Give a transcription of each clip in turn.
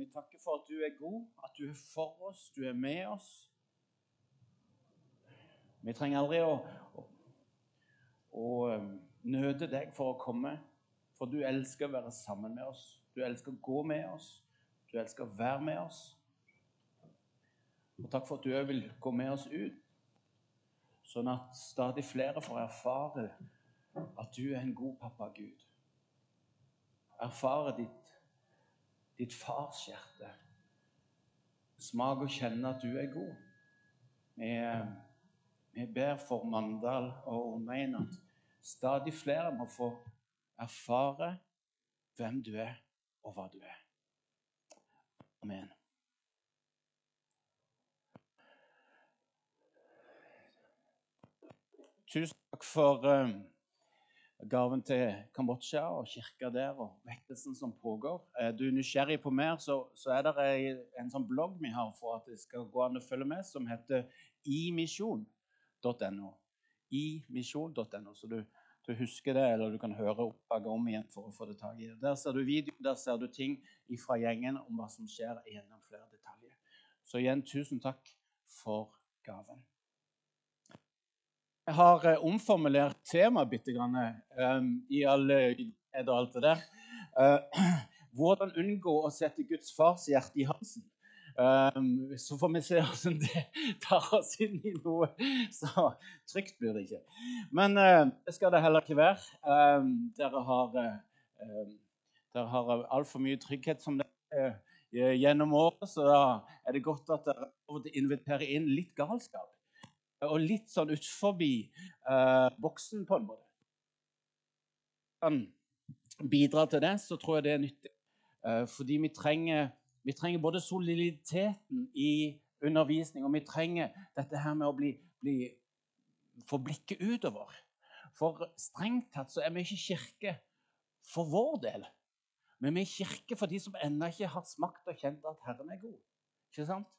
Vi takker for at du er god, at du er for oss, du er med oss. Vi trenger aldri å, å, å um, nøde deg for å komme, for du elsker å være sammen med oss. Du elsker å gå med oss. Du elsker å være med oss. Og takk for at du òg vil gå med oss ut, sånn at stadig flere får erfare at du er en god pappa, Gud. Erfare ditt, ditt fars hjerte. Smak og kjenne at du er god. Vi, vi ber for Mandal og omegn at stadig flere må få erfare hvem du er, og hva du er. Amen. Tusen takk for uh, gaven til Kambodsja og kirka der og vekkelsen som pågår. Er du nysgjerrig på mer, så, så er det en sånn blogg vi har for at det skal gå an å følge med, som heter imisjon.no. imisjon.no. Så du, du, husker det, eller du kan høre oppdraget om igjen for å få det tak i. Der ser du video, der ser du ting fra gjengen om hva som skjer gjennom flere detaljer. Så igjen, tusen takk for gaven. Jeg har eh, omformulert temaet bitte grann um, i alle og alt det der. Uh, hvordan unngå å sette Guds fars hjerte i halsen. Så får vi se hvordan det tar oss inn i noe så trygt blir det ikke. Men det skal det heller ikke være. Dere har, dere har altfor mye trygghet som det er gjennom året, så da er det godt at dere inviterer inn litt galskap og litt sånn utenfor uh, boksen, på en måte. Kan bidra til det, så tror jeg det er nyttig. Uh, fordi vi trenger, vi trenger, både soliditeten i undervisning, og vi trenger dette her med å bli, bli få blikket utover. For strengt tatt så er vi ikke kirke for vår del. Men vi er kirke for de som ennå ikke har smakt og kjent at Herren er god. Ikke sant?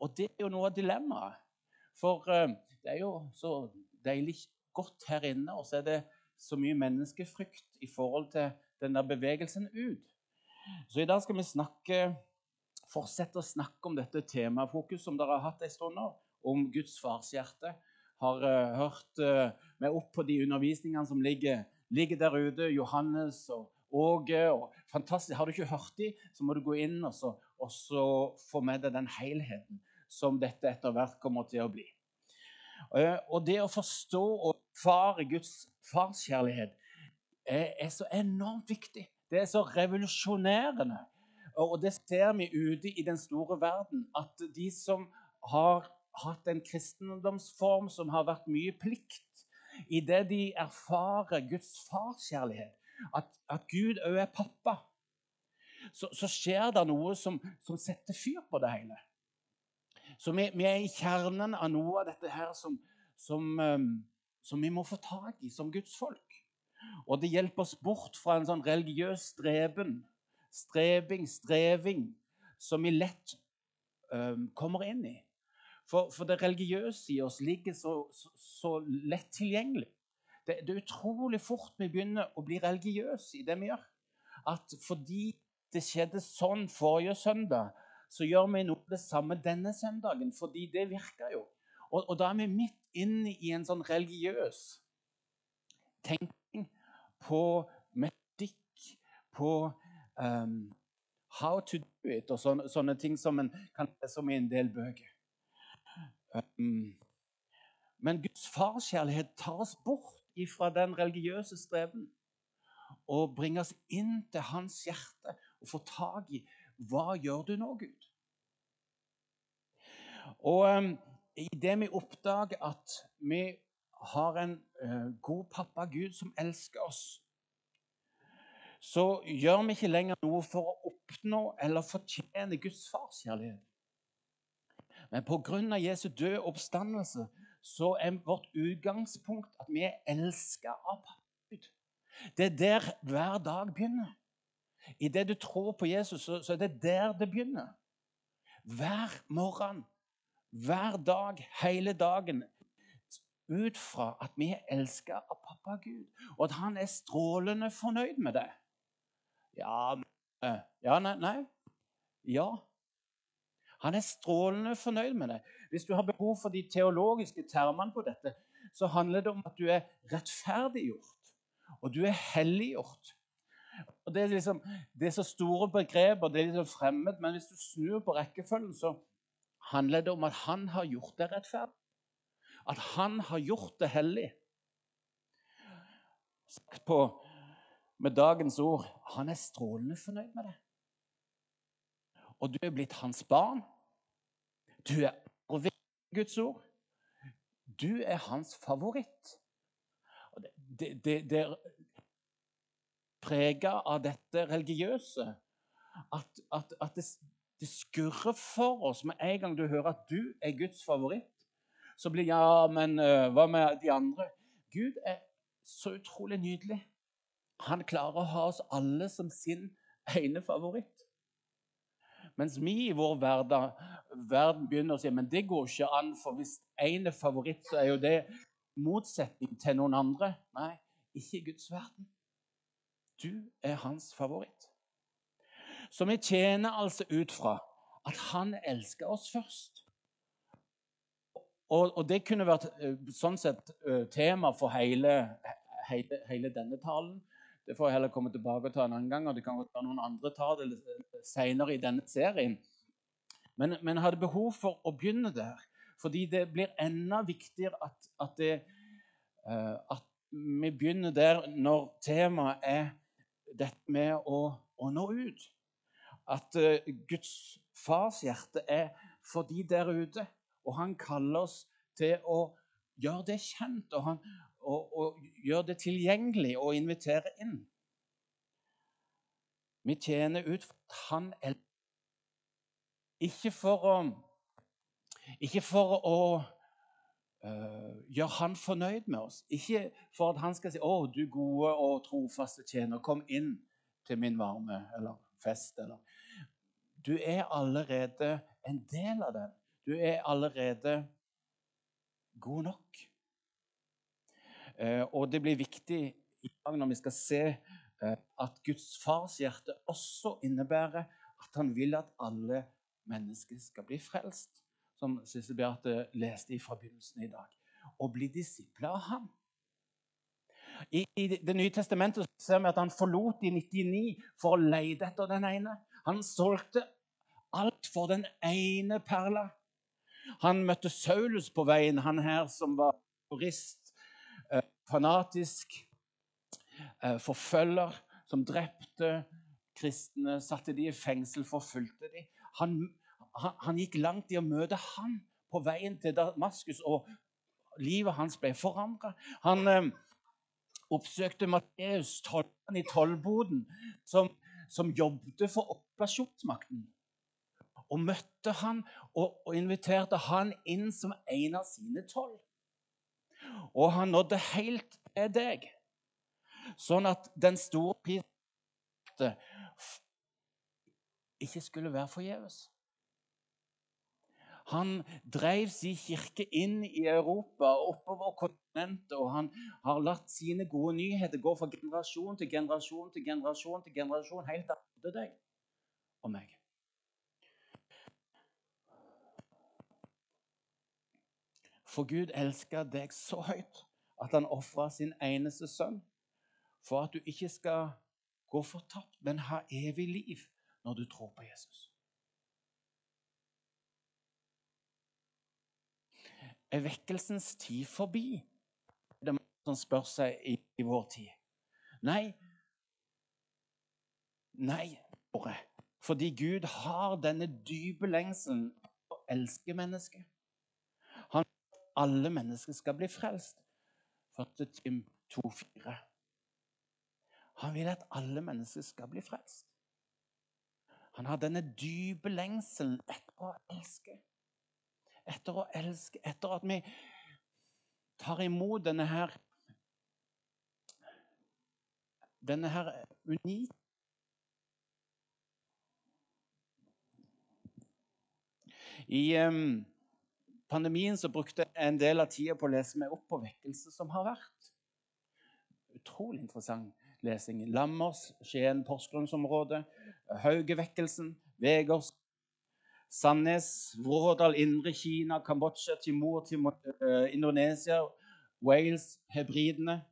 Og det er jo noe av dilemmaet. For uh, det er jo så deilig godt her inne, og så er det så mye menneskefrykt i forhold til den der bevegelsen ut. Så i dag skal vi snakke, fortsette å snakke om dette temafokus som dere har hatt en stund nå, om Guds farshjerte. Har uh, hørt uh, meg opp på de undervisningene som ligger, ligger der ute. Johannes og Åge. og fantastisk. Har du ikke hørt dem, så må du gå inn og så, og så få med deg den helheten som dette etter hvert kommer til å bli. Eh, og det å forstå og erfare Guds farskjærlighet er, er så enormt viktig. Det er så revolusjonerende. Og det ser vi ute i den store verden, at de som har hatt en kristendomsform som har vært mye plikt, i det de erfarer Guds farskjærlighet, at, at Gud òg er pappa, så, så, skjer det noe som, som setter fyr på det hele. Så vi, vi, er i kjernen av noe av dette her som, som, um, som, vi må få tak i som Guds folk. Og det hjelper oss bort fra en sånn religiøs streben, strebing, streving, som vi lett um, kommer inn i. For, for, det religiøse i oss ligger så, så, så lett tilgjengelig. Det, det, er utrolig fort vi begynner å bli religiøse i det vi gjør. At fordi det skjedde sånn forrige søndag, så gjør vi noe det samme denne søndagen, fordi det virker jo. Og, og da er vi midt inne i en sånn religiøs tenkning på metodikk, på um, how to do it og sånne, sånne, ting som en kan lese om i en del bøker. Um, men Guds farskjærlighet tar oss bort fra den religiøse streben og bringer oss inn til hans hjerte og får tak i hva gjør du nå, Gud? Og um, idet vi oppdager at vi har en uh, god pappa Gud som elsker oss, så gjør vi ikke lenger noe for å oppnå eller fortjene Guds farskjærlighet. Men pga. Jesu døde oppstandelse så er vårt utgangspunkt at vi er elska av pappa Gud. Det er der hver dag begynner. Idet du tror på Jesus, så, så er det der det begynner. Hver morgen, hver dag, hele dagen. Ut fra at vi er elska av pappa Gud, og at han er strålende fornøyd med det. Ja, ja nei, nei. Ja. Han er strålende fornøyd med det. Hvis du har behov for de teologiske termene på dette, så handler det om at du er rettferdiggjort, og du er helliggjort. Og det, er liksom, det er så store begreper, det er liksom fremmed, men hvis du snur på rekkefølgen, så handler det om at han har gjort det rettferdig. At han har gjort det hellig. Sagt på med dagens ord han er strålende fornøyd med det. Og du er blitt hans barn. Du er arvet Guds ord. Du er hans favoritt. Det, det, det, prega av dette religiøse at, at, at det, det, skurrer for oss med en gang du hører at du er Guds favoritt. Så blir ja, men hva med de andre? Gud er så utrolig nydelig. Han klarer å ha oss alle som sin ene favoritt. Mens vi i vår verden, verden begynner å si men det går ikke an, for hvis én er favoritt, så er jo det motsetning til noen andre. Nei, ikke i Guds verden. Du er hans favoritt. Så vi tjener altså ut fra at han elsker oss først. Og, og det kunne vært eh, sånn sett eh, tema for hele, hele, hele denne talen. Det får jeg heller komme tilbake og ta en annen gang, og det kan ta noen andre ta det senere i denne serien. Men, men, jeg hadde behov for å begynne der, fordi det blir enda viktigere at, at, det, at vi begynner der når temaet er dette med å, å nå ut. At uh, Guds fars hjerte er for de der ute, og han kaller oss til å gjøre det kjent. og han og, og gjøre det tilgjengelig og invitere inn. Vi tjener ut for at han er Ikke for å, ikke for å uh, gjør han fornøyd med oss. Ikke for at han skal si 'Å, du gode og trofaste tjener, kom inn til min varme' eller fest. Eller. Du er allerede en del av den. Du er allerede god nok. Uh, og det blir viktig i dag når vi skal se uh, at Guds fars hjerte også innebærer at han vil at alle mennesker skal bli frelst, som Sissel Beate leste fra begynnelsen i dag, og bli disipler av ham. I, I, Det nye testamentet ser vi at han forlot de 99 for å lete etter den ene. Han solgte alt for den ene perla. Han møtte Saulus på veien, han her som var jurist, fanatisk eh, forfølger som drepte kristne, satte de i fengsel, forfulgte de. Han, han, han, gikk langt i å møte han på veien til Damaskus, og livet hans ble forandra. Han eh, oppsøkte Matteus, tolleren i tollboden, som, som jobbet for okkupasjonsmakten. Og møtte han og, og inviterte han inn som en av sine tolv. Og han nådde helt til deg, sånn at den store prisen ikke skulle være forgjeves. Han drev sin kirke inn i Europa, oppover kontinentet, og han har latt sine gode nyheter gå fra generasjon til generasjon til generasjon til generasjon, helt til deg og meg. For Gud elsker deg så høyt at han ofra sin eneste sønn for at du ikke skal gå fortapt, men ha evig liv når du tror på Jesus. Er vekkelsens tid forbi? Det er mange som spør seg i, i vår tid. Nei. Nei, bare. Fordi Gud har denne dype lengselen å elske mennesket alle mennesker skal bli frelst. 1. Tim 2,4. Han vil at alle mennesker skal bli frelst. Han har denne dype lengselen etter å elske. Etter å elske, etter at vi tar imot denne her Denne her unike I um, pandemien så brukte jeg en del av tida på å lese meg opp på vekkelse som har vært. Utrolig interessant lesing. Lammers, Skien, Porsgrunnsområdet, Haugevekkelsen, Vegårsk, Sandnes, Vrådal, Indre Kina, Kambodsja, Timor, Timor uh, Indonesia, Wales, Hebridene.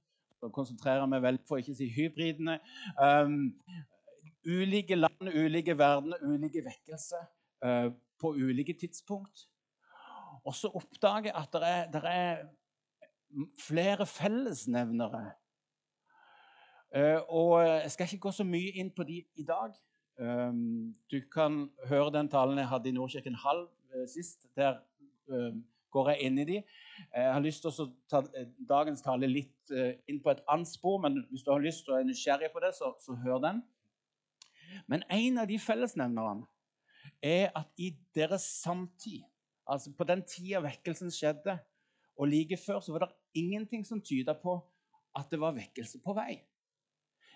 Da konsentrerer vi vel for ikke å si hybridene. Um, ulike land, ulike verdener, ulike vekkelser uh, på ulike tidspunkt. Og så oppdager jeg at det er, det er flere fellesnevnere. Uh, og Jeg skal ikke gå så mye inn på de i dag. Um, du kan høre den talen jeg hadde i Nordkirken halv uh, sist. Der uh, går jeg inn i de. Jeg har lyst til å ta dagens tale litt inn på et annet spor, men hvis du har lyst og er nysgjerrig på det, så, så hør den. Men en av de fellesnevnerne er at i deres samtid Altså På den tida vekkelsen skjedde, og like før, så var det ingenting som tyda på at det var vekkelse på vei.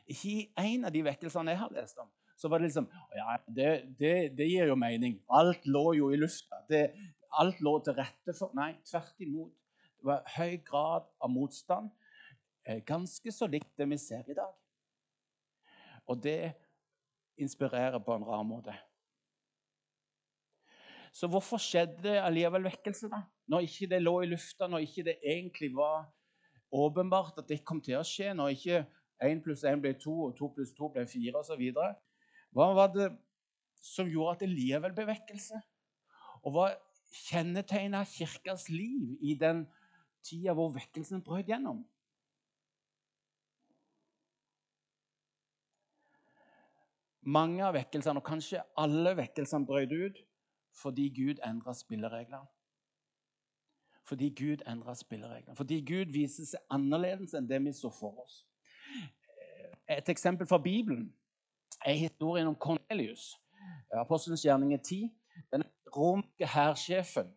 Ikke i en av de vekkelsene jeg har lest om, så var det liksom Ja, det, det, det gir jo mening. Alt lå jo i lufta. Alt lå til rette for Nei, tvert imot. Det var høy grad av motstand. Eh, ganske så likt det vi ser i dag. Og det inspirerer på en rar måte. Så hvorfor skjedde det allikevel vekkelse, da? Når ikke det lå i lufta, når ikke det egentlig var åpenbart at det kom til å skje, når ikke 1 pluss 1 ble 2, og 2 pluss 2 ble 4 osv. Hva var det som gjorde at det likevel ble vekkelse? Og hva kjennetegna kirkas liv i den tida hvor vekkelsen brøt gjennom? Mange av vekkelsene, og kanskje alle vekkelsene, brøt ut fordi Gud endra spillereglene. Fordi Gud endra spillereglene. Fordi Gud viser seg annerledes enn det vi så for oss. Et eksempel fra Bibelen er historien om Kornelius. Apostelens gjerning er 10. Den romke hærsjefen.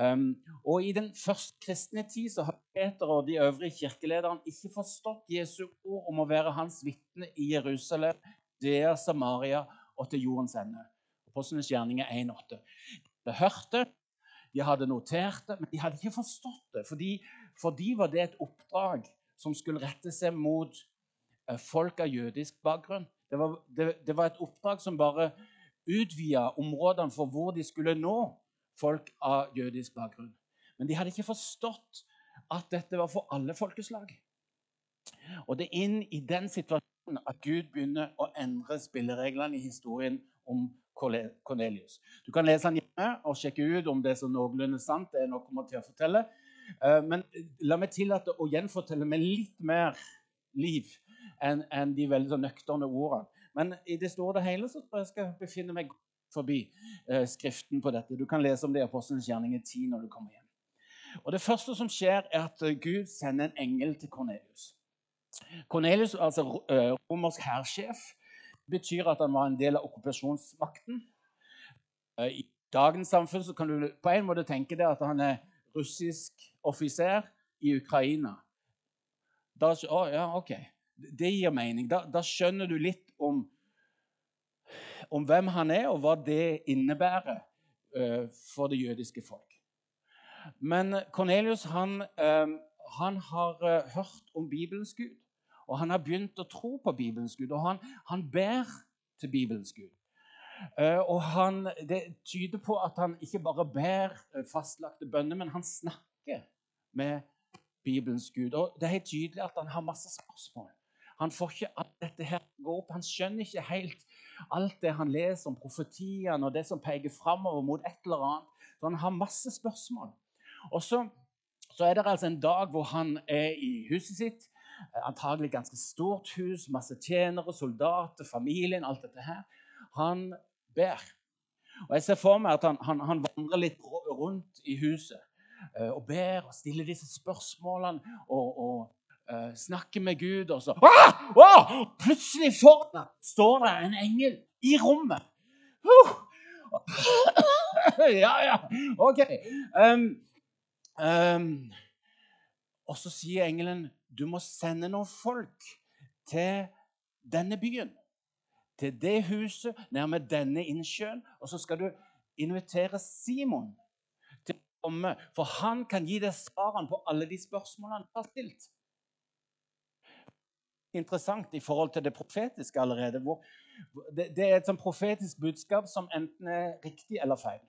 Um, og I den første kristne tid så har Peter og de øvrige kirkelederne ikke forstått Jesu ord om å være hans vitne i Jerusalem, der Samaria og til jordens ende. Apostlenes gjerninger 1,8. De hørte, de hadde notert det, men de hadde ikke forstått det. Fordi, for de var det et oppdrag som skulle rette seg mot eh, folk av jødisk bakgrunn. Det var, det, det var et oppdrag som bare utvida områdene for hvor de skulle nå folk av jødisk bakgrunn. Men de hadde ikke forstått at dette var for alle folkeslag. Og det er inn i den situasjonen at Gud begynner å endre spillereglene i historien om Cornelius. Du kan lese den hjemme og sjekke ut om det er så noenlunde sant. det er noe kommer til å fortelle. Eh, men la meg tillate å gjenfortelle med litt mer liv enn de veldig nøkterne ordene. Men i det store og hele så tror jeg skal befinne meg forbi eh, Skriften på dette. Du kan lese om det i Apostelens gjerninger 10 når du kommer hjem. Og Det første som skjer, er at Gud sender en engel til Kornelius. Kornelius, altså romersk hærsjef, betyr at han var en del av okkupasjonsmakten. Eh, I dagens samfunn kan du på en måte tenke deg at han er russisk offiser i Ukraina. Da, oh, ja, ok. Det gir mening. Da, da skjønner du litt om, om, hvem han er, og hva det innebærer uh, for det jødiske folk. Men Kornelius han, uh, han har uh, hørt om Bibelens Gud. Og han har begynt å tro på Bibelens Gud, og han, han ber til Bibelens Gud. Og han, Det tyder på at han ikke bare ber fastlagte bønner, men han snakker med Bibelens Gud. Og Det er helt tydelig at han har masse spørsmål. Han får ikke at dette her går opp. Han skjønner ikke helt alt det han leser om profetiene og det som peker framover mot et eller annet. Så han har masse spørsmål. Og så, så er det altså en dag hvor han er i huset sitt. Eh, antagelig ganske stort hus, masse tjenere, soldater, familien, alt dette her. Han ber. Og Jeg ser for meg at han, han, han vandrer litt rundt i huset uh, og ber og stiller disse spørsmålene og, og uh, snakker med Gud. Og så ah! ah! Plutselig foran står det en engel i rommet. Uh! ja, ja, OK. Um, um, og så sier engelen du må sende noen folk til denne byen. Til det huset nærme denne innsjøen. Og så skal du invitere Simon til å komme, for han kan gi deg svarene på alle de spørsmålene han har stilt. Interessant i forhold til det profetiske allerede, Det, det er et sånn profetisk budskap som enten er riktig eller feil.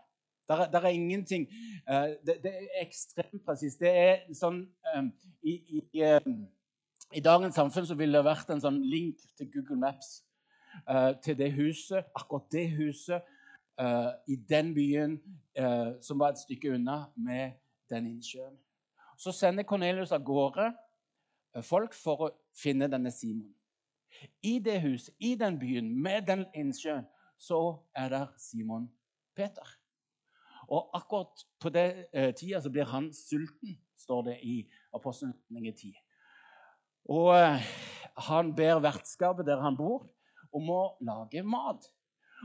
Der, er- der er ingenting uh, det, det er ekstremt presist. Det er sånn um, i, i, um, I dagens samfunn så ville det vært en sånn link til Google Maps Uh, til det huset, akkurat det huset, uh, i den byen som var et stykke unna, med den innsjøen. Så sender Cornelius av gårde folk for å finne denne Simon. I det huset, i den byen, med den innsjøen, så er der Simon Peter. Og akkurat på det eh, tida så blir han sulten, står det i Apostelens 10. Og eh, han ber vertskapet der han bor, om å lage mat.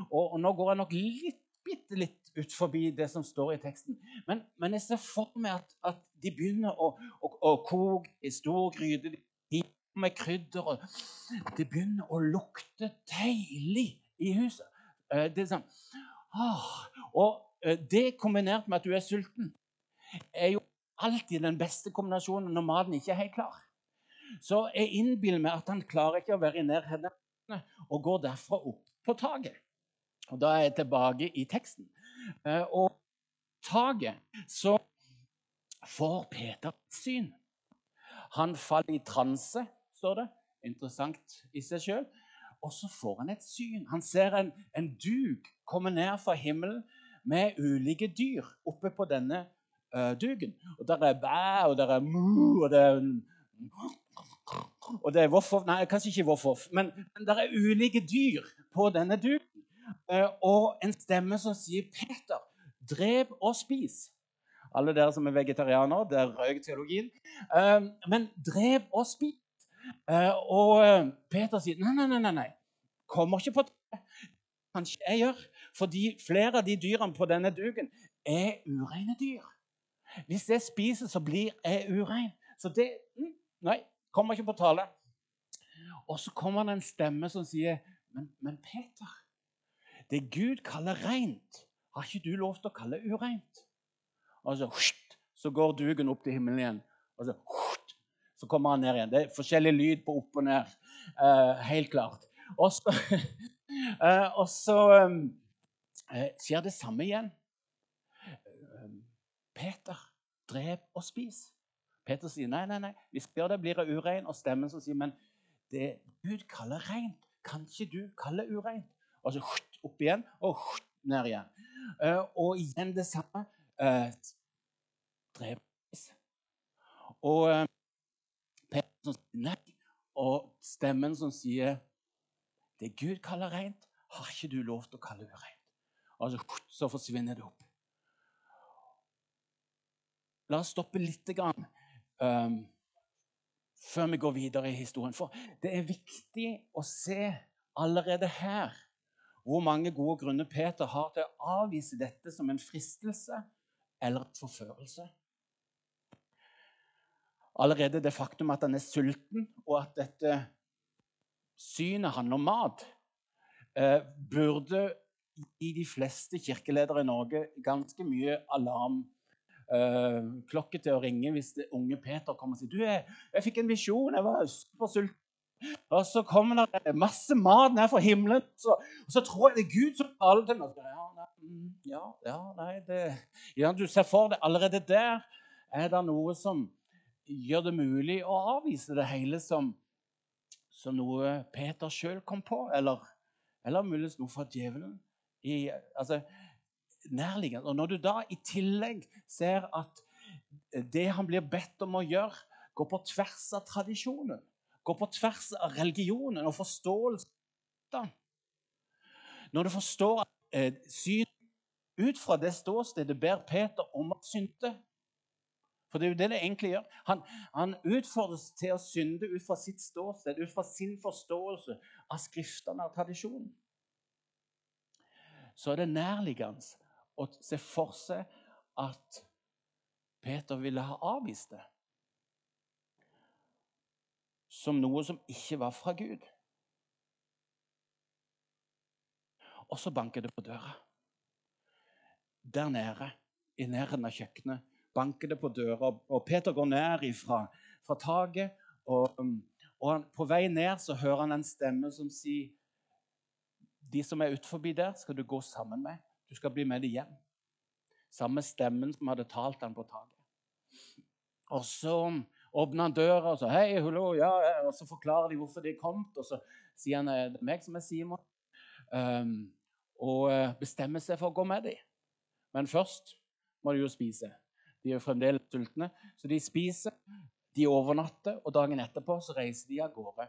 Og, og nå går jeg nok litt, bitte litt ut forbi det som står i teksten. Men, men jeg ser for meg at, at de begynner å, å, å koke i stor gryte. Med krydder. og Det begynner å lukte deilig i huset. Eh, Det er sånn, og eh, det kombinert med at du er sulten, er jo alltid den beste kombinasjonen når maten ikke er helt klar. Så jeg innbiller meg at han klarer ikke å være i nærheten og går derfra opp på taket. Og Da er jeg tilbake i teksten. Eh, Og taket så får Peter et syn. Han faller i transe, står det. Interessant i seg sjøl. Og så får han et syn. Han ser en, en duk komme ned fra himmelen med ulike dyr oppe på denne eh, duken. Og der er bæ, og der er mu, og det er og det er hvorfor, Nei, kanskje ikke hvorfor, men, men det er ulike dyr på denne duken. Eh, og en stemme som sier 'Peter, drep og spis'. Alle dere som er vegetarianere, det røyk teologien. Eh, men drev og spis. Eh, og Peter sier nei, nei, nei, nei. Kommer ikke på det. Kanskje jeg gjør. Fordi flere av de dyrene på denne duken er ureine dyr. Hvis jeg spiser, så blir jeg urein. Så det mm, Nei, kommer ikke på tale. Og så kommer det en stemme som sier, men, men Peter, det Gud kaller rent, har ikke du lov til å kalle ureint? Og så, så går duken opp til himmelen igjen. Og så, så kommer han ned igjen. Det er forskjellig lyd på opp og ned. eh, helt klart. Og så, eh, og så eh, skjer det samme igjen. Eh, Peter, drep og spis. Peter sier nei, nei, nei, hvis gjør det, blir det urein. Og stemmen som sier, men det Gud kaller rent, kan ikke du kalle ureint? Og så opp igjen og ned igjen. Eh, og igjen det samme. Uh, og spis. Eh, Peter som sier nei, og stemmen som sier det Gud kaller rent, har ikke du lov til å kalle urent. Og så, så forsvinner det opp. La oss stoppe litt grann, um, før vi går videre i historien. For det er viktig å se allerede her hvor mange gode grunner Peter har til å avvise dette som en fristelse eller forførelse. Allerede det faktum at han er sulten, og at dette synet handler om mat, eh, burde i de fleste kirkeledere i Norge ganske mye alarm eh, klokke til å ringe hvis det unge Peter kommer og sier du, jeg, jeg fikk en visjon, jeg var supersulten. Og så kommer det masse mat ned fra himmelen, så, og så tror jeg det er Gud som taler til meg. Mm, ja, ja, nei, det, ja, du ser for deg allerede der er det noe som gjør det mulig å avvise det hele som, som noe Peter sjøl kom på, eller, eller muligens noe fra djevelen. I, altså, nærliggende. Og når du da i tillegg ser at det han blir bedt om å gjøre, går på tvers av tradisjonen, går på tvers av religionen og forståelsen Når du forstår eh, syn ut fra det ståstedet ber Peter om å synde For det er jo det det egentlig gjør. Han, han utfordres til å synde ut fra sitt ståsted, ut fra sin forståelse av Skriftene og tradisjonen. Så er det nærliggende å se for seg at Peter ville ha avvist det som noe som ikke var fra Gud. Og så banker det på døra. Der nede, i nærheten av kjøkkenet, banker det på døra. Og Peter går ned ifra, fra taket. Og, og han, på vei ned så hører han en stemme som sier de som er utenfor der, skal du gå sammen med. Du skal bli med dem hjem. Samme stemmen som hadde talt han på taket. Og så åpner han døra og så, hei, hullo, ja, og så forklarer de hvorfor de er kommet. Og så sier han det er meg som er Simon. Um, og eh, bestemmer seg for å gå med dem. Men først må de jo spise. De er jo fremdeles sultne, så de spiser. De overnatter, og dagen etterpå så reiser de av gårde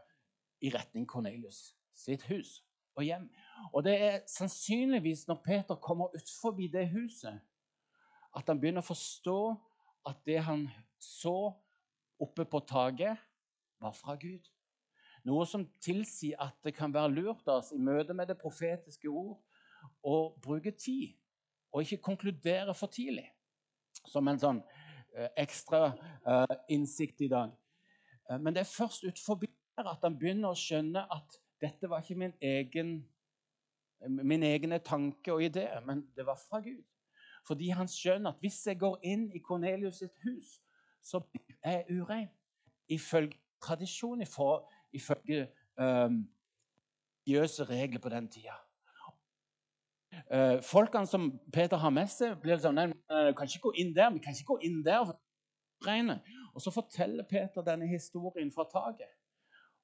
i retning Cornelius sitt hus og hjem. Og det er sannsynligvis når Peter kommer utfor det huset, at han begynner å forstå at det han så oppe på taket, var fra Gud. Noe som tilsier at det kan være lurt av oss i møte med det profetiske ord å bruke tid, og ikke konkludere for tidlig. Som en sånn eh, ekstra eh, innsikt i dag. Eh, men det er først utenfor at han begynner å skjønne at dette var ikke min egen min egne tanke og idé, men det var fra Gud. Fordi han skjønner at hvis jeg går inn i Kornelius sitt hus, så er urein. Ifølge tradisjon, ifølge um, regler på den tida. Uh, folkene som Peter har med seg, blir sånn Nei, vi kan ikke gå inn der. vi kan ikke gå inn der. Og så forteller Peter denne historien fra taket.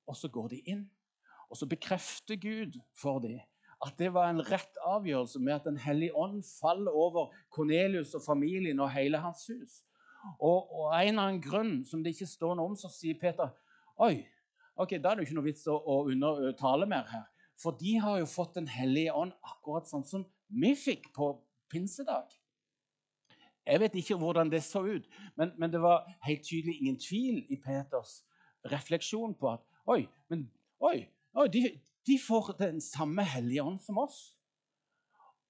Og så går de inn. Og så bekrefter Gud for dem at det var en rett avgjørelse med at Den hellige ånd faller over Kornelius og familien og hele hans hus. Og, og en eller annen grunn som det ikke står noe om, så sier Peter Oi, ok, da er det jo ikke noe vits å, å undertale mer her. For de har jo fått Den hellige ånd akkurat sånn som vi fikk på pinsedag. Jeg vet ikke hvordan det så ut, men, men det var helt tydelig ingen tvil i Peters refleksjon på at Oi, men oi, oi de, de får den samme Hellige ånd som oss.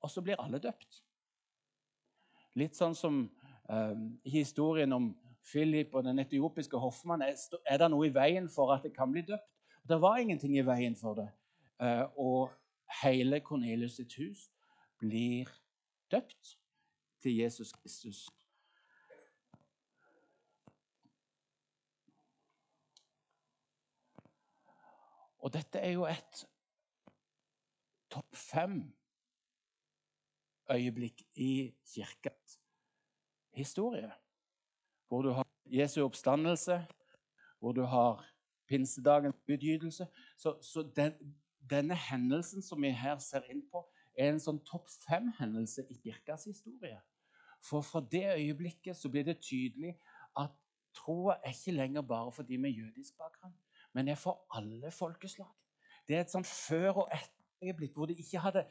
Og så blir alle døpt. Litt sånn som historien om Philip og den etiopiske hoffmannen. Er, det noe i veien for at det kan bli døpt? Det var ingenting i veien for det. Uh, og hele Kornelius hus blir døpt til Jesus Kristus. Og dette er jo et topp fem øyeblikk i kirkas historie. Hvor du har Jesu oppstandelse, hvor du har pinsedagens utgytelse. Så, så den, denne hendelsen som vi her ser inn på, er en sånn topp fem-hendelse i kirkas historie. For fra det øyeblikket så blir det tydelig at troa er ikke lenger bare for de med jødisk bakgrunn men er for alle folkeslag. Det er et sånn før og etter øyeblikk hvor de ikke hadde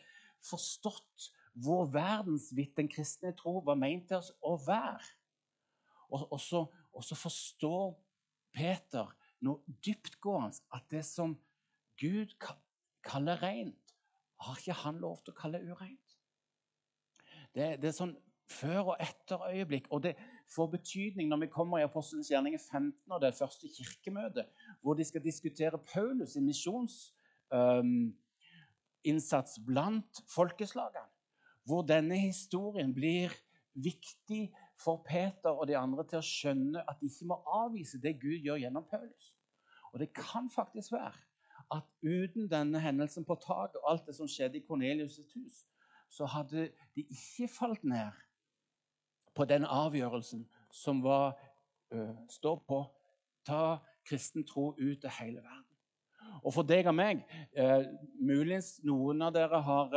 forstått hvor verdensvidt den kristne tro var meint til oss å være. Og, og, så, og så forstår Peter noe dyptgående at det som Gud kaller rent, har ikke han lov til å kalle ureint. Det, det er sånn før og etter øyeblikk. Og det får betydning når vi kommer i Apostelens gjerning 15 og det første kirkemøtet, hvor de skal diskutere Paulus' misjonsinnsats um, blant folkeslagene. Hvor denne historien blir viktig for Peter og de andre til å skjønne at de ikke må avvise det Gud gjør gjennom Paulus. Og det kan faktisk være at uten denne hendelsen på taket og alt det som skjedde i Kornelius' hus, så hadde de ikke falt ned på den avgjørelsen som var uh, står på ta kristen tro ut til hele verden. Og for deg og meg uh, Muligens noen av dere har,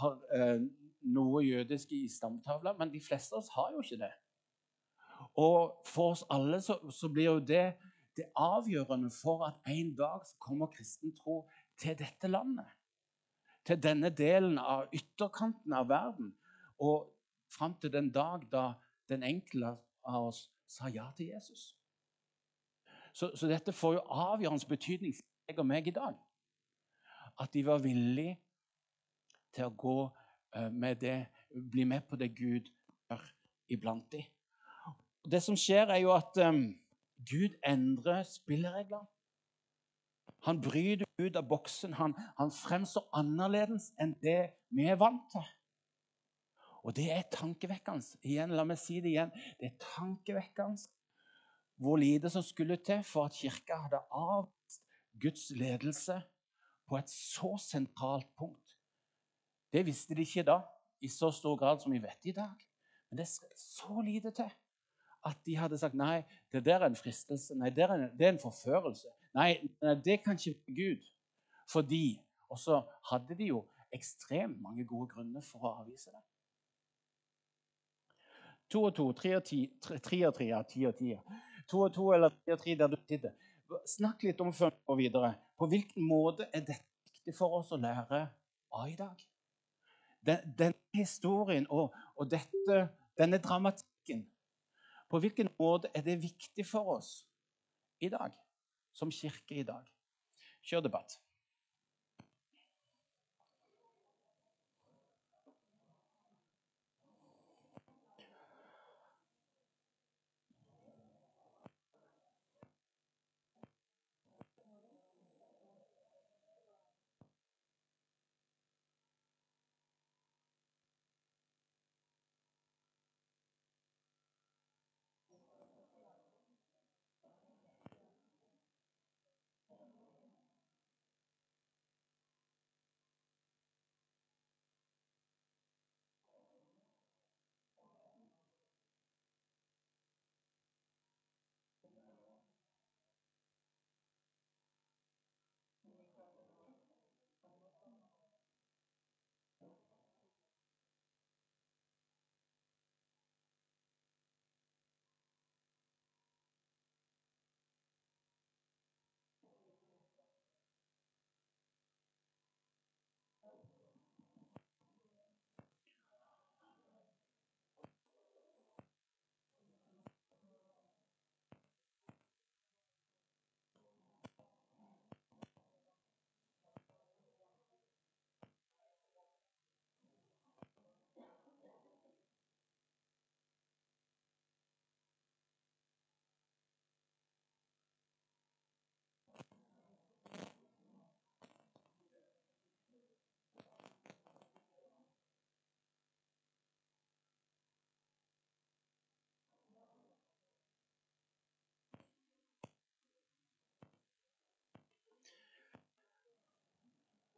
har har noe jødisk i stamtavla, men de fleste av oss har jo ikke det. Og for oss alle så, så blir jo det det avgjørende for at en dag så kommer kristen tro til dette landet. Til denne delen av ytterkanten av verden. Og fram til den dag da den enkelte av oss sa ja til Jesus. Så, så dette får jo avgjørende betydning for deg og meg i dag. At de var villige til å gå med det, bli med på det Gud gjør iblant dem. Det som skjer, er jo at um, Gud endrer spillereglene. Han bryter ut av boksen. Han, han fremstår annerledes enn det vi er vant til. Og det er tankevekkende. Igjen, la meg si det igjen. Det er tankevekkende hvor lite som skulle til for at kirka hadde avvist Guds ledelse på et så sentralt punkt Det visste de ikke da i så stor grad som vi vet i dag. Men det er så lite til at de hadde sagt nei, det der er en fristelse. Nei, det er en, det er en forførelse. Nei, det kan ikke Gud. Fordi Og så hadde de jo ekstremt mange gode grunner for å avvise det. To og to, tre og ti, tre og ti og ti. To og to eller tre og tre der du sitter. Snakk litt om før går videre. På hvilken måte er dette viktig for oss å lære av i dag? Den, denne historien og, og dette, denne dramatikken På hvilken måte er det viktig for oss i dag, som kirke i dag? Kjør debatt.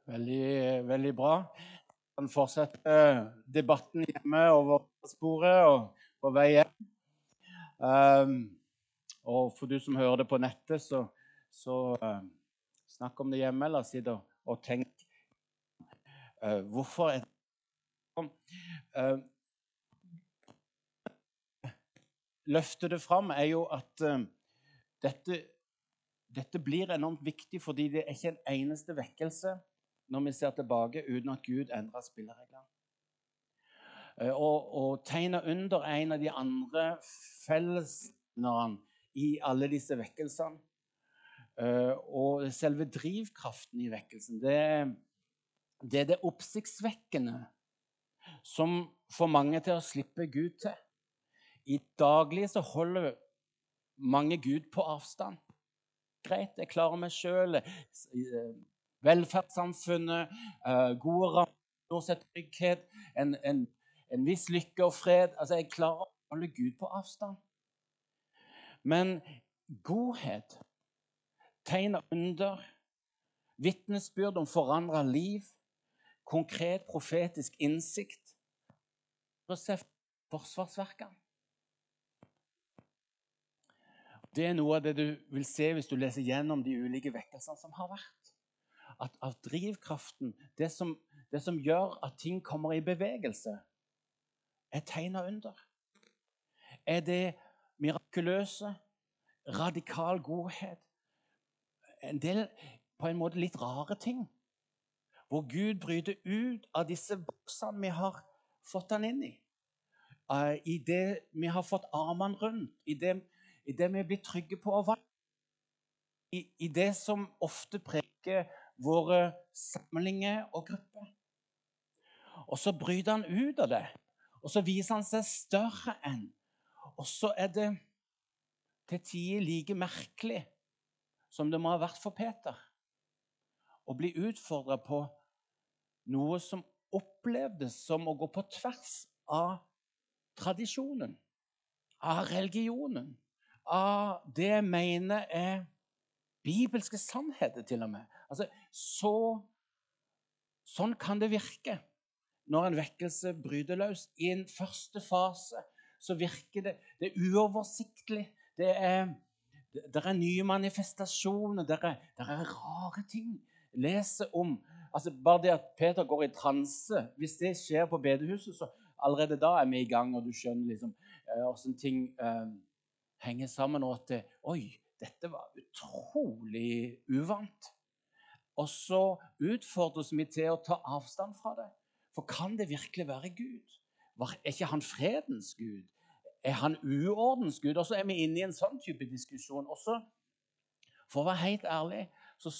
Veldig, veldig bra. Vi kan fortsette debatten hjemme over sporet og på vei hjem. Um, og for du som hører det på nettet, så, så uh, snakk om det hjemme, eller sitt og tenk uh, Hvorfor er det sånn? Uh, løfter det fram, er jo at dette, dette blir enormt viktig fordi det er ikke en eneste vekkelse når vi ser tilbake, uten at Gud endrer spillereglene. Eh, og, og tegna under en av de andre fellesnerne i alle disse vekkelsene. Eh, og selve drivkraften i vekkelsen, det, det er det oppsiktsvekkende som får mange til å slippe Gud til. I daglig så holder mange Gud på avstand. Greit, jeg klarer meg sjøl velferdssamfunnet, uh, gode rammer, trygghet, en, en, en, viss lykke og fred. Altså, Jeg klarer å holde Gud på avstand. Men godhet, tegn under, vitnesbyrd om forandra liv, konkret profetisk innsikt For å se forsvarsverkene. Det er noe av det du vil se hvis du leser gjennom de ulike vekkelsene som har vært at, at drivkraften, det som, det som, gjør at ting kommer i bevegelse, er tegn under. Er det mirakuløse, radikal godhet? En del på en måte litt rare ting. Hvor Gud bryter ut av disse boksene vi har fått han inn i. Uh, I det vi har fått armene rundt, i det, i det vi blir trygge på å være. I, I det som ofte preger våre samlinger og grupper. Og så bryter han ut av det, og så viser han seg større enn. Og så er det til tider like merkelig som det må ha vært for Peter å bli utfordra på noe som opplevdes som å gå på tvers av tradisjonen, av religionen, av det jeg mener er bibelske sannheter, til og med. Altså, så, sånn kan det virke når en vekkelse bryter løs. I en første fase så virker det, det er uoversiktlig. Det er, det er nye manifestasjoner, det er, det er rare ting. Leser om altså Bare det at Peter går i transe Hvis det skjer på bedehuset, så allerede da er vi i gang, og du skjønner liksom åssen uh, ting eh, henger sammen. Og at det, Oi, dette var utrolig uvant. Og så utfordres vi til å ta avstand fra det. For kan det virkelig være Gud? Er ikke han fredens Gud? Er han uordens Gud? Og så er vi inne i en sånn type diskusjon. Også, for å være helt ærlig så,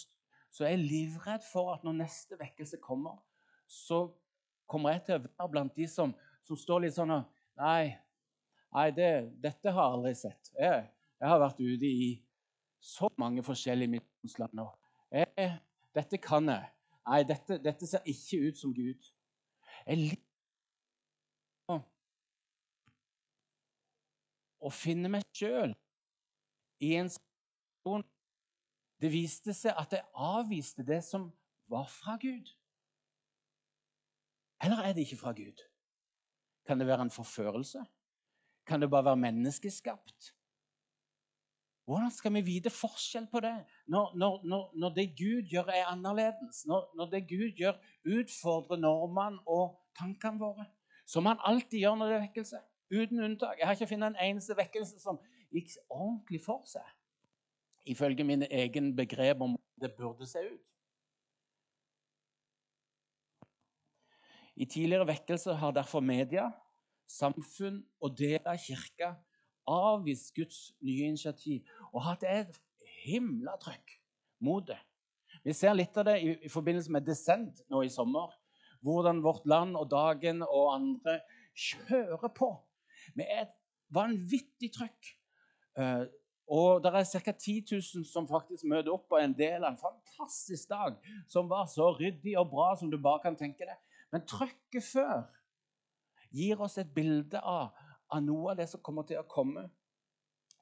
så er jeg livredd for at når neste vekkelse kommer, så kommer jeg til å være blant de som, som står litt sånn Nei, nei det, dette har jeg aldri sett. Jeg, jeg, har vært ute i så mange forskjellige midtlandsland nå. Dette kan jeg. Nei, dette, dette ser ikke ut som Gud. Jeg liker å finne meg sjøl i en situasjon Det viste seg at jeg avviste det som var fra Gud. Eller er det ikke fra Gud? Kan det være en forførelse? Kan det bare være menneskeskapt? Hvordan skal vi vite forskjell på det når, når, når, når det Gud gjør, er annerledes? Når, det Gud gjør, utfordrer normene og tankene våre? Som han alltid gjør når det er vekkelse. Uten unntak. Jeg har ikke funnet en eneste vekkelse som gikk ordentlig for seg. Ifølge mine egne begrep om det burde se ut. I tidligere vekkelser har derfor media, samfunn og deler av kirka avvist Guds nye initiativ og hatt et himla trøkk mot det. Vi ser litt av det i, i forbindelse med Descent nå i sommer. Hvordan Vårt Land og Dagen og andre kjører på med et vanvittig trøkk. Uh, og det er ca. 10 000 som faktisk møter opp på en del av en fantastisk dag som var så ryddig og bra som du bare kan tenke deg. Men trøkket før gir oss et bilde av, av noe av det som kommer til å komme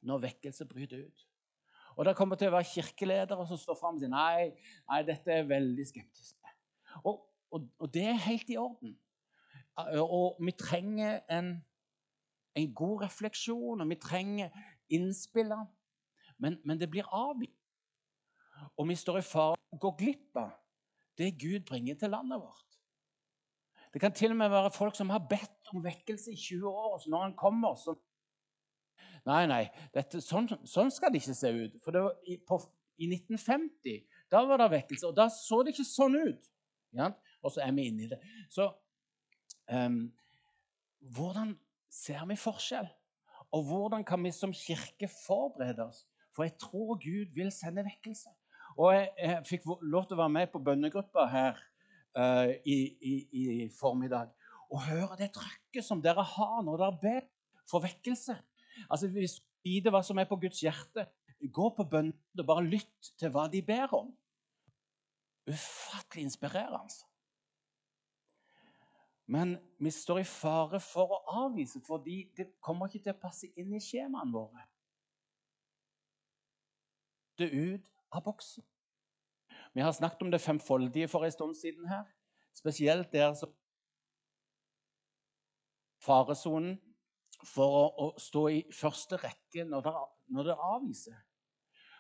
når vekkelse bryter ut. Og Det kommer til å være kirkeledere som står fram og sier nei, nei, dette er veldig skeptisk. Og, og, og, det er helt i orden. Og vi trenger en, en god refleksjon, og vi trenger innspillene. Men, men det blir avvist. Og vi står i fare for å gå glipp av det Gud bringer til landet vårt. Det kan til og med være folk som har bedt om vekkelse i 20 år, så når han kommer, så Nei, nei, dette, sånn, sånn, skal det ikke se ut. For var, i, på, i, 1950 da var det vekkelse, og da så det ikke sånn ut. Ja? Og så er vi inne i det. Så um, hvordan ser vi forskjell? Og hvordan kan vi som kirke forberede oss? For jeg tror Gud vil sende vekkelse. Og jeg, jeg fikk lov til å være med på bønnegruppa her uh, i, i, i, formiddag. Og høre det trøkket som dere har når dere ber for vekkelse. Altså, Hvis du vite hva som er på Guds hjerte, gå på bønn og bare lytt til hva de ber om. Ufattelig inspirerende. Men vi står i fare for å avvise, fordi det kommer ikke til å passe inn i skjemaene våre. Det ut av boksen. Vi har snakket om det femfoldige for en stund siden her. Spesielt der som faresonen for å, å, stå i første rekke når det, når det avviser.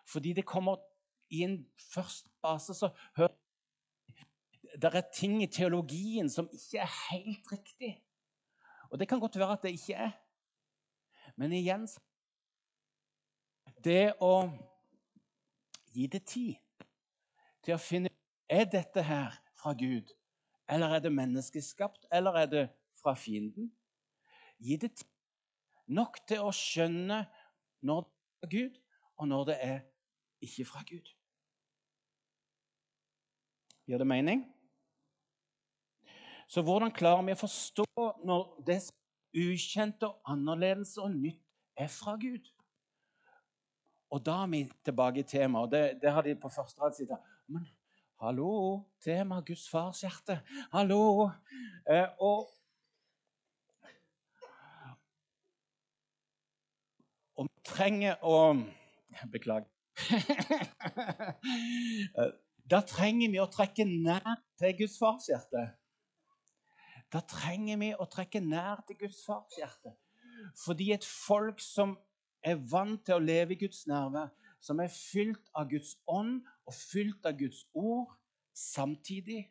Fordi det kommer i en første base så hører det er ting i teologien som ikke er helt riktig. Og det kan godt være at det ikke er. Men igjen Det å gi det tid til å finne er dette her fra Gud, eller er det menneskeskapt, eller er det fra fienden? Gi det tid nok til å skjønne når det er Gud, og når det er ikke fra Gud. Gjør det mening? Så hvordan klarer vi å forstå når det ukjente og annerledes og nytt er fra Gud? Og da er vi tilbake i temaet. det, det har de på første rad side. Men hallo, tema Guds fars hjerte. Hallo. Eh, og om vi trenger å Beklager. Eh, da trenger vi å trekke nær til Guds fars hjerte. Da trenger vi å trekke nær til Guds fars hjerte. Fordi et folk som er vant til å leve i Guds nærvær, som er fylt av Guds ånd og fylt av Guds ord, samtidig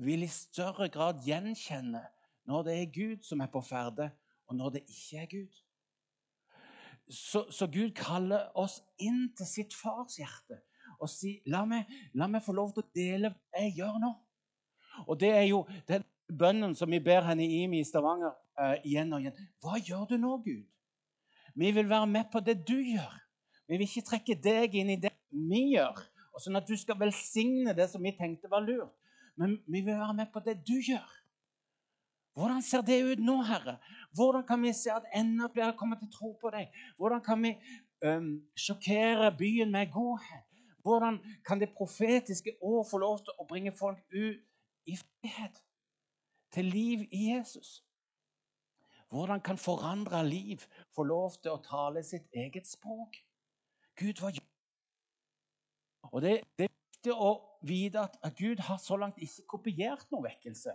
vil i større grad gjenkjenne når det er Gud som er på ferde, og når det ikke er Gud. Så, så Gud kaller oss inn til sitt fars hjerte og sier la meg, la meg få lov til å dele hva jeg gjør nå. Og det er jo den bønnen som vi ber henne i i Stavanger uh, igjen og igjen. Hva gjør du nå, Gud? Vi vil være med på det du gjør. Vi vil ikke trekke deg inn i det vi gjør, og sånn at du skal velsigne det som vi tenkte var lurt. Men vi vil være med på det du gjør. Hvordan ser det ut nå, Herre? Hvordan kan vi se at enda flere kommer til å tro på deg? Hvordan kan vi um, sjokkere byen med godhet? Hvordan kan det profetiske år få lov til å bringe folk ut i frihet? Til liv i Jesus? Hvordan kan forandra liv få lov til å tale sitt eget språk? Gud, gjør Og det, det er viktig å vite at, Gud har så langt ikke kopiert noen vekkelse.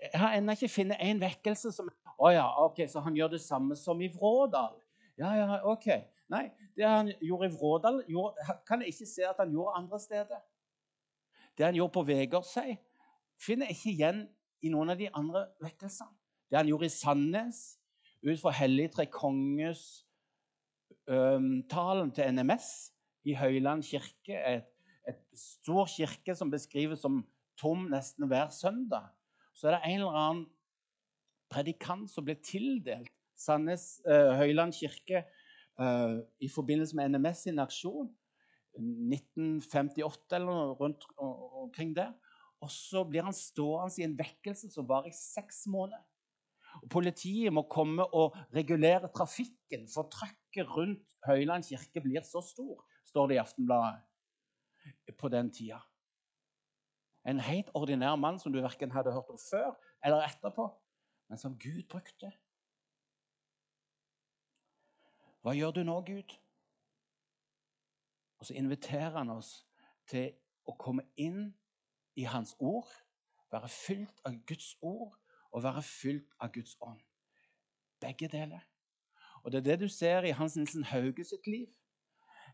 Jeg har ennå ikke funnet en vekkelse som Å ja, ok, så han gjør det samme som i Vrådal. Ja, ja, ok. Nei, det han gjorde i Vrådal, kan jeg ikke se at han gjorde andre steder. Det han gjorde på Vegårshei, finner jeg ikke igjen i noen av de andre vekkelsene. Det han gjorde i Sandnes, ut fra Hellig tre konges talen til NMS i Høyland kirke, et, et stor kirke som beskrives som tom nesten hver søndag så er det en eller annen predikant som ble tildelt Sandnes uh, Høyland kirke uh, i forbindelse med NMS sin aksjon. 1958 eller noe rundt omkring der. Og så blir han stående i en vekkelse som varer i seks måneder. Og politiet må komme og regulere trafikken, for trøkket rundt Høyland kirke blir så stor, står det i Aftenbladet på den tida. En helt ordinær mann som du verken hadde hørt om før eller etterpå, men som Gud brukte. Hva gjør du nå, Gud? Og så inviterer han oss til å komme inn i Hans ord, være fylt av Guds ord og være fylt av Guds ånd. Begge deler. Og Det er det du ser i Hans Nilsen Hauge sitt liv.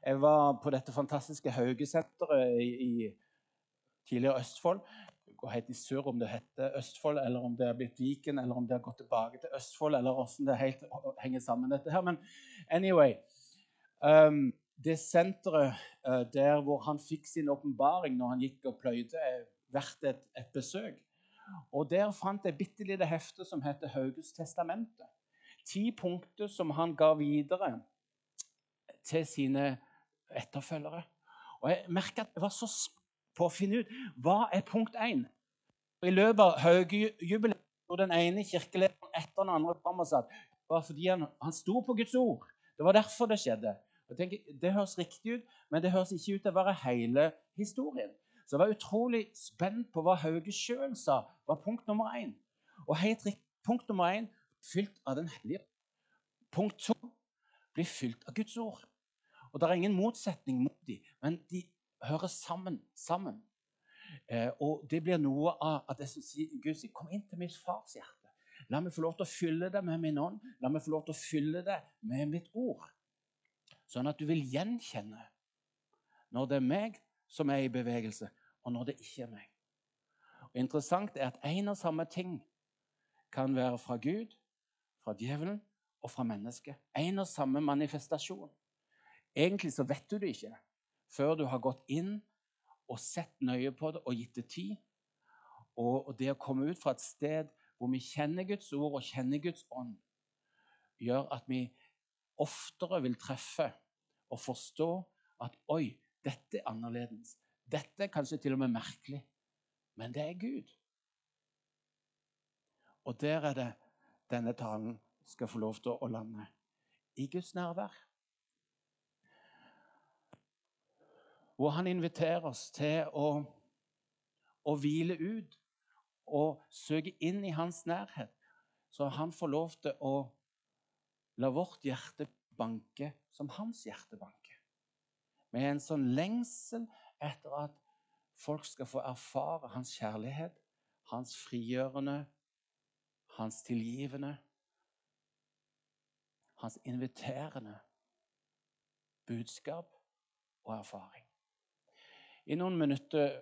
Jeg var på dette fantastiske Haugesenteret i, i tidligere Østfold. Det går helt i surr om det heter Østfold, eller om det er blitt Viken, eller om det har gått tilbake til Østfold, eller hvordan det helt henger sammen, dette her. Men anyway um, Det senteret uh, der hvor han fikk sin åpenbaring når han gikk og pløyde, er verdt et, et besøk. Og Der fant jeg bitte lite hefte som heter Hauges testamentet. Ti punkter som han ga videre til sine etterfølgere. Og Jeg merka at det var så på å finne ut hva er punkt én. I løpet av høgjubileet sto den ene kirkelederen etter den andre fram og sa var fordi han, han sto på Guds ord. Det var derfor det skjedde. Jeg tenker, Det høres riktig ut, men det høres ikke ut til å være hele historien. Så jeg var utrolig spent på hva Hauge sjøl sa var punkt nummer én. Og helt riktig, punkt nummer én fylt av Den hellige. Punkt to blir fylt av Guds ord. Og Det er ingen motsetning mot dem, men de hører sammen. sammen. Eh, og det blir noe av det som sier Gud sier, kom inn til mitt fars hjerte. La meg få lov til å fylle det med min ånd. La meg få lov til å fylle det med mitt ord. Sånn at du vil gjenkjenne når det er meg som er i bevegelse, og når det ikke er meg. Og Interessant er at en og samme ting kan være fra Gud, fra djevelen og fra mennesket. En og samme manifestasjon. Egentlig så vet du det ikke før du har gått inn og sett nøye på det og gitt det tid. Og, det å komme ut fra et sted hvor vi kjenner Guds ord og kjenner Guds ånd, gjør at vi oftere vil treffe og forstå at oi, dette er annerledes. Dette er kanskje til og med merkelig, men det er Gud. Og der er det denne talen skal få lov til å lande. I Guds nærvær. hvor han inviterer oss til å, å hvile ut og søke inn i hans nærhet, så han får lov til å la vårt hjerte banke som hans hjerte banker. Med en sånn lengsel etter at folk skal få erfare hans kjærlighet, hans frigjørende, hans tilgivende, hans inviterende budskap og erfaring. I noen minutter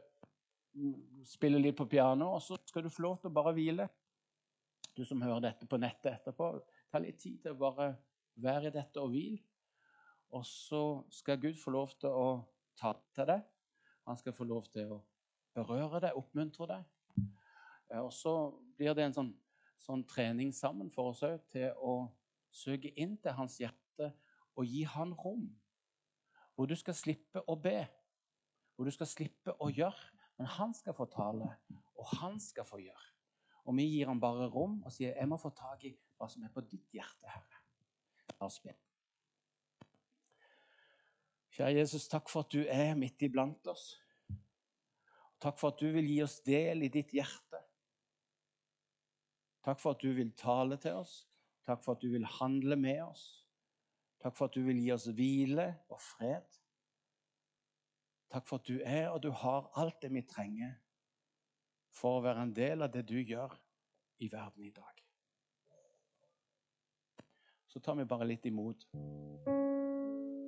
spiller litt på piano, og så skal du få lov til å bare hvile. Du som hører dette på nettet etterpå, ta litt tid til å bare være i dette og hvile. Og så skal Gud få lov til å ta til deg. Han skal få lov til å berøre deg, oppmuntre deg. Eh, og så blir det en sånn, sånn trening sammen for oss òg til å søke inn til hans hjerte og gi han rom. Hvor du skal slippe å be, hvor du skal slippe å gjøre. Men han skal få tale, og han skal få gjøre. Og vi gir ham bare rom og sier 'Jeg må få tak i hva som er på ditt hjerte, Herre'. La oss be. Kjære Jesus, takk for at du er midt iblant oss. Takk for at du vil gi oss del i ditt hjerte. Takk for at du vil tale til oss. Takk for at du vil handle med oss. Takk for at du vil gi oss hvile og fred. Takk for at du er og du har alt det vi trenger for å være en del av det du gjør i verden i dag. Så tar vi bare litt imot.